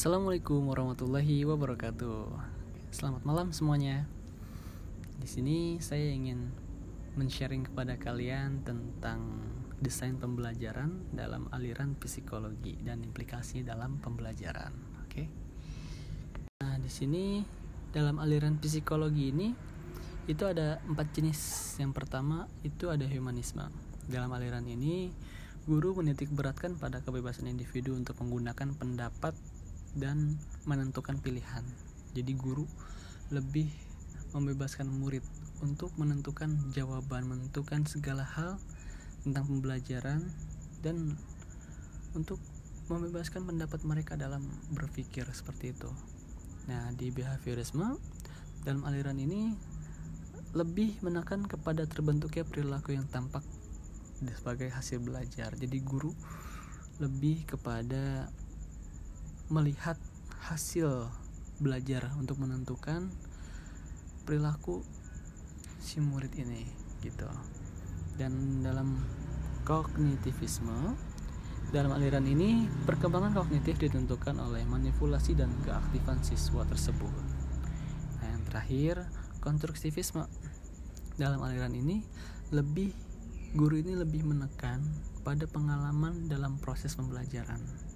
Assalamualaikum warahmatullahi wabarakatuh. Selamat malam semuanya. Di sini saya ingin men-sharing kepada kalian tentang desain pembelajaran dalam aliran psikologi dan implikasi dalam pembelajaran. Oke. Nah, di sini dalam aliran psikologi ini itu ada empat jenis. Yang pertama itu ada humanisme. Dalam aliran ini, guru menitik beratkan pada kebebasan individu untuk menggunakan pendapat dan menentukan pilihan. Jadi guru lebih membebaskan murid untuk menentukan jawaban, menentukan segala hal tentang pembelajaran dan untuk membebaskan pendapat mereka dalam berpikir seperti itu. Nah, di behaviorisme dalam aliran ini lebih menekan kepada terbentuknya perilaku yang tampak sebagai hasil belajar. Jadi guru lebih kepada melihat hasil belajar untuk menentukan perilaku si murid ini gitu. Dan dalam kognitivisme dalam aliran ini perkembangan kognitif ditentukan oleh manipulasi dan keaktifan siswa tersebut. Nah, yang terakhir, konstruktivisme dalam aliran ini lebih guru ini lebih menekan pada pengalaman dalam proses pembelajaran.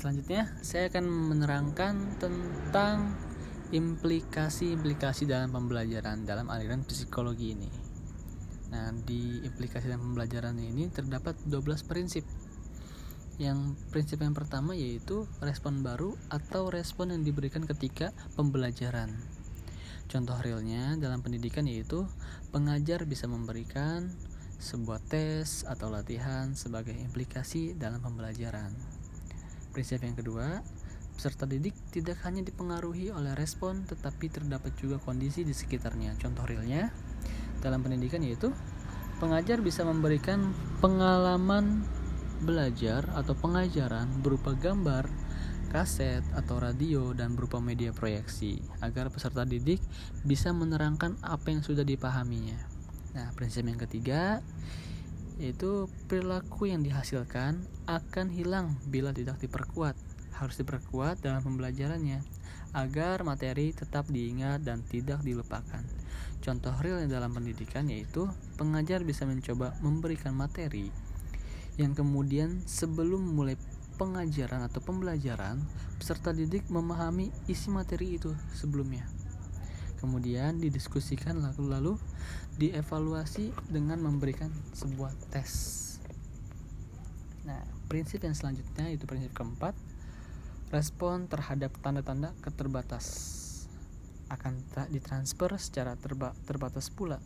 Selanjutnya, saya akan menerangkan tentang implikasi-implikasi dalam pembelajaran dalam aliran psikologi ini. Nah, di implikasi dalam pembelajaran ini terdapat 12 prinsip. Yang prinsip yang pertama yaitu respon baru atau respon yang diberikan ketika pembelajaran. Contoh realnya dalam pendidikan yaitu pengajar bisa memberikan sebuah tes atau latihan sebagai implikasi dalam pembelajaran. Prinsip yang kedua, peserta didik tidak hanya dipengaruhi oleh respon tetapi terdapat juga kondisi di sekitarnya. Contoh realnya dalam pendidikan yaitu pengajar bisa memberikan pengalaman belajar atau pengajaran berupa gambar, kaset atau radio dan berupa media proyeksi agar peserta didik bisa menerangkan apa yang sudah dipahaminya. Nah, prinsip yang ketiga yaitu perilaku yang dihasilkan akan hilang bila tidak diperkuat. Harus diperkuat dalam pembelajarannya agar materi tetap diingat dan tidak dilupakan. Contoh real dalam pendidikan yaitu pengajar bisa mencoba memberikan materi yang kemudian sebelum mulai pengajaran atau pembelajaran, peserta didik memahami isi materi itu sebelumnya. Kemudian didiskusikan lalu-lalu dievaluasi dengan memberikan sebuah tes. Nah, prinsip yang selanjutnya itu prinsip keempat, respon terhadap tanda-tanda keterbatas akan tak ditransfer secara terba terbatas pula.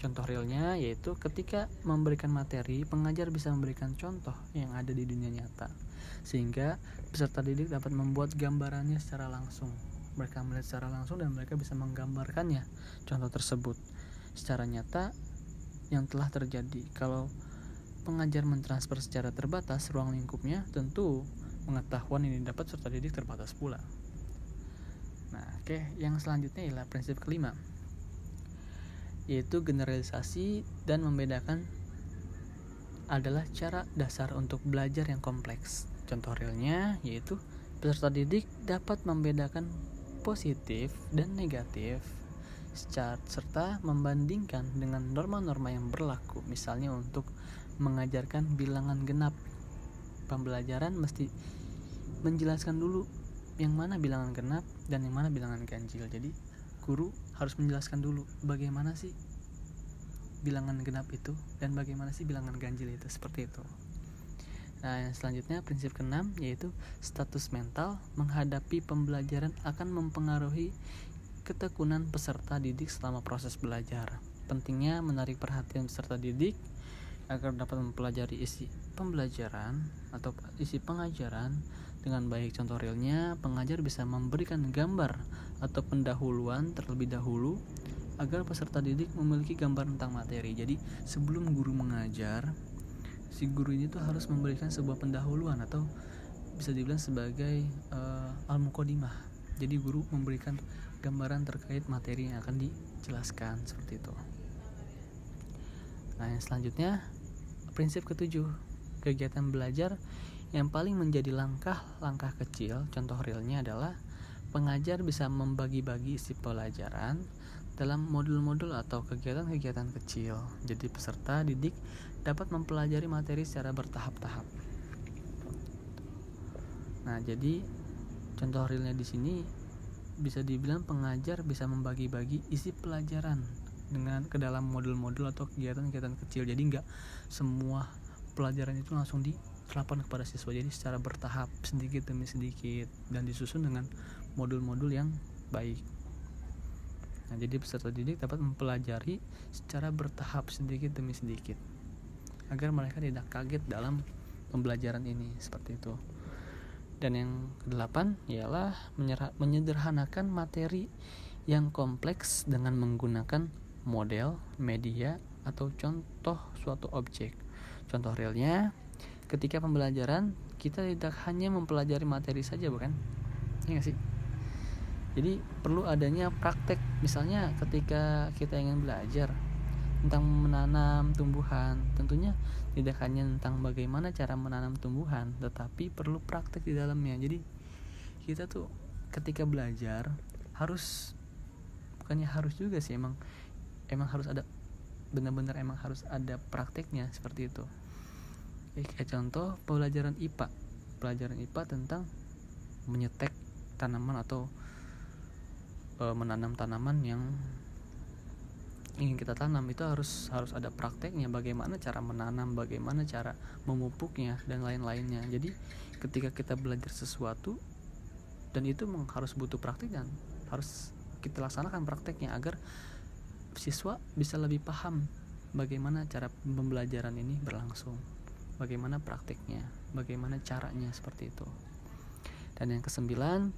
Contoh realnya yaitu ketika memberikan materi, pengajar bisa memberikan contoh yang ada di dunia nyata, sehingga peserta didik dapat membuat gambarannya secara langsung mereka melihat secara langsung dan mereka bisa menggambarkannya contoh tersebut secara nyata yang telah terjadi kalau pengajar mentransfer secara terbatas ruang lingkupnya tentu pengetahuan ini dapat serta didik terbatas pula nah oke okay. yang selanjutnya ialah prinsip kelima yaitu generalisasi dan membedakan adalah cara dasar untuk belajar yang kompleks. Contoh realnya yaitu peserta didik dapat membedakan positif dan negatif serta membandingkan dengan norma-norma yang berlaku misalnya untuk mengajarkan bilangan genap. Pembelajaran mesti menjelaskan dulu yang mana bilangan genap dan yang mana bilangan ganjil. Jadi guru harus menjelaskan dulu bagaimana sih bilangan genap itu dan bagaimana sih bilangan ganjil itu seperti itu Nah, yang selanjutnya prinsip keenam yaitu status mental menghadapi pembelajaran akan mempengaruhi ketekunan peserta didik selama proses belajar. Pentingnya menarik perhatian peserta didik agar dapat mempelajari isi pembelajaran atau isi pengajaran dengan baik. Contoh realnya, pengajar bisa memberikan gambar atau pendahuluan terlebih dahulu agar peserta didik memiliki gambar tentang materi. Jadi, sebelum guru mengajar, si guru ini tuh harus memberikan sebuah pendahuluan atau bisa dibilang sebagai uh, al mukodimah jadi guru memberikan gambaran terkait materi yang akan dijelaskan seperti itu. Nah yang selanjutnya prinsip ketujuh kegiatan belajar. Yang paling menjadi langkah-langkah kecil contoh realnya adalah pengajar bisa membagi-bagi isi pelajaran dalam modul-modul atau kegiatan-kegiatan kecil. Jadi peserta didik dapat mempelajari materi secara bertahap-tahap. Nah, jadi contoh realnya di sini bisa dibilang pengajar bisa membagi-bagi isi pelajaran dengan ke dalam modul-modul atau kegiatan-kegiatan kecil. Jadi nggak semua pelajaran itu langsung diterapkan kepada siswa. Jadi secara bertahap sedikit demi sedikit dan disusun dengan modul-modul yang baik. Nah, jadi peserta didik dapat mempelajari secara bertahap sedikit demi sedikit agar mereka tidak kaget dalam pembelajaran ini seperti itu. Dan yang kedelapan ialah menyederhanakan materi yang kompleks dengan menggunakan model, media, atau contoh suatu objek. Contoh realnya, ketika pembelajaran kita tidak hanya mempelajari materi saja bukan? Iya sih? Jadi perlu adanya praktek. Misalnya ketika kita ingin belajar tentang menanam tumbuhan tentunya tidak hanya tentang bagaimana cara menanam tumbuhan tetapi perlu praktek di dalamnya. Jadi kita tuh ketika belajar harus bukannya harus juga sih emang emang harus ada benar-benar emang harus ada prakteknya seperti itu. Kayak contoh pelajaran IPA pelajaran IPA tentang menyetek tanaman atau e, menanam tanaman yang ingin kita tanam itu harus harus ada prakteknya bagaimana cara menanam bagaimana cara memupuknya dan lain-lainnya. Jadi ketika kita belajar sesuatu dan itu harus butuh praktik dan harus kita laksanakan prakteknya agar siswa bisa lebih paham bagaimana cara pembelajaran ini berlangsung bagaimana prakteknya bagaimana caranya seperti itu. Dan yang kesembilan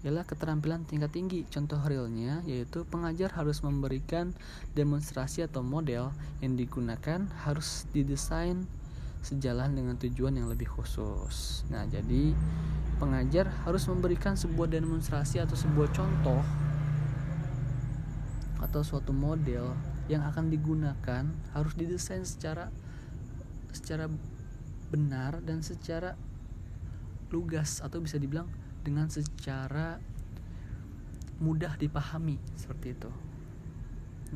ialah keterampilan tingkat tinggi. Contoh realnya yaitu pengajar harus memberikan demonstrasi atau model yang digunakan harus didesain sejalan dengan tujuan yang lebih khusus. Nah, jadi pengajar harus memberikan sebuah demonstrasi atau sebuah contoh atau suatu model yang akan digunakan harus didesain secara secara benar dan secara lugas atau bisa dibilang dengan secara mudah dipahami seperti itu.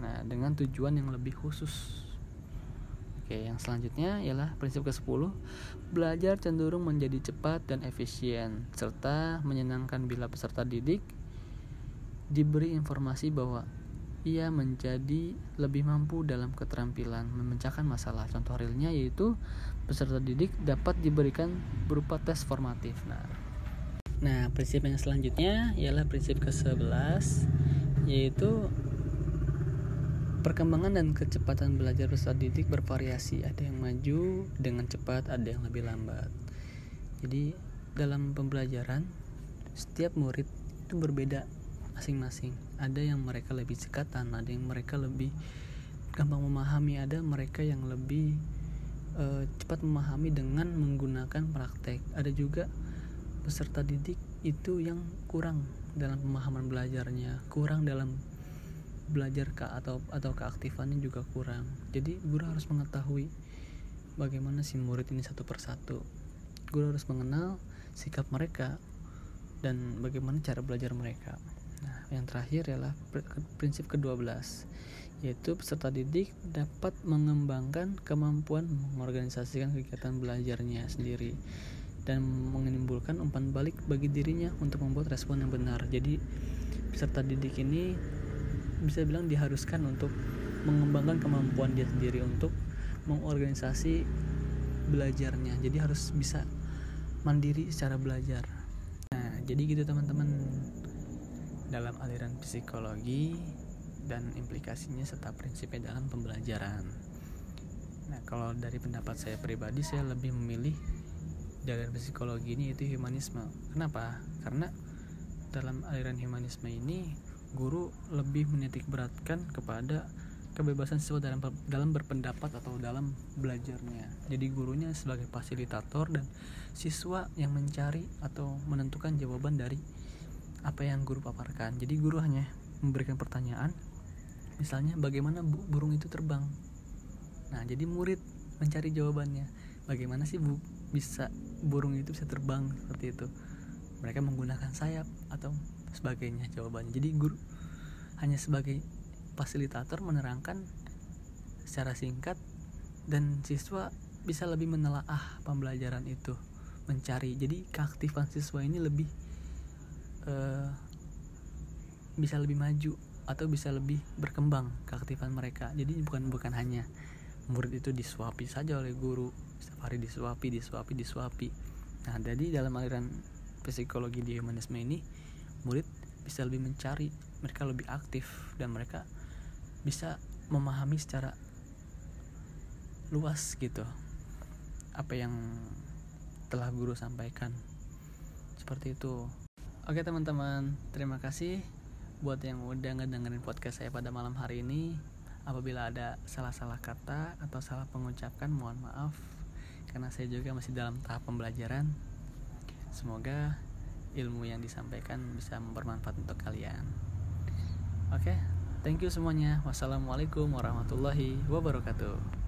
Nah, dengan tujuan yang lebih khusus. Oke, yang selanjutnya ialah prinsip ke-10. Belajar cenderung menjadi cepat dan efisien serta menyenangkan bila peserta didik diberi informasi bahwa ia menjadi lebih mampu dalam keterampilan memecahkan masalah. Contoh realnya yaitu peserta didik dapat diberikan berupa tes formatif. Nah, Nah, prinsip yang selanjutnya ialah prinsip ke-11 yaitu perkembangan dan kecepatan belajar peserta didik bervariasi. Ada yang maju dengan cepat, ada yang lebih lambat. Jadi, dalam pembelajaran setiap murid itu berbeda masing-masing. Ada yang mereka lebih cekatan, ada yang mereka lebih gampang memahami, ada mereka yang lebih uh, cepat memahami dengan menggunakan praktek. Ada juga peserta didik itu yang kurang dalam pemahaman belajarnya, kurang dalam belajar ke atau atau keaktifannya juga kurang. Jadi guru harus mengetahui bagaimana si murid ini satu persatu. Guru harus mengenal sikap mereka dan bagaimana cara belajar mereka. Nah, yang terakhir adalah prinsip ke-12 yaitu peserta didik dapat mengembangkan kemampuan mengorganisasikan kegiatan belajarnya sendiri dan menimbulkan umpan balik bagi dirinya untuk membuat respon yang benar. Jadi peserta didik ini bisa bilang diharuskan untuk mengembangkan kemampuan dia sendiri untuk mengorganisasi belajarnya. Jadi harus bisa mandiri secara belajar. Nah, jadi gitu teman-teman dalam aliran psikologi dan implikasinya serta prinsipnya dalam pembelajaran. Nah, kalau dari pendapat saya pribadi saya lebih memilih aliran psikologi ini itu humanisme. Kenapa? Karena dalam aliran humanisme ini guru lebih menitik beratkan kepada kebebasan siswa dalam dalam berpendapat atau dalam belajarnya. Jadi gurunya sebagai fasilitator dan siswa yang mencari atau menentukan jawaban dari apa yang guru paparkan. Jadi guru hanya memberikan pertanyaan, misalnya bagaimana burung itu terbang. Nah, jadi murid mencari jawabannya. Bagaimana sih bu bisa burung itu bisa terbang seperti itu. Mereka menggunakan sayap atau sebagainya jawabannya. Jadi guru hanya sebagai fasilitator menerangkan secara singkat dan siswa bisa lebih menelaah pembelajaran itu mencari. Jadi keaktifan siswa ini lebih uh, bisa lebih maju atau bisa lebih berkembang keaktifan mereka. Jadi bukan bukan hanya murid itu disuapi saja oleh guru setiap hari disuapi disuapi disuapi. Nah jadi dalam aliran psikologi di humanisme ini murid bisa lebih mencari mereka lebih aktif dan mereka bisa memahami secara luas gitu apa yang telah guru sampaikan. Seperti itu. Oke teman-teman terima kasih buat yang udah ngedengerin podcast saya pada malam hari ini. Apabila ada salah-salah kata atau salah pengucapan mohon maaf karena saya juga masih dalam tahap pembelajaran. Semoga ilmu yang disampaikan bisa bermanfaat untuk kalian. Oke thank you semuanya. Wassalamualaikum warahmatullahi wabarakatuh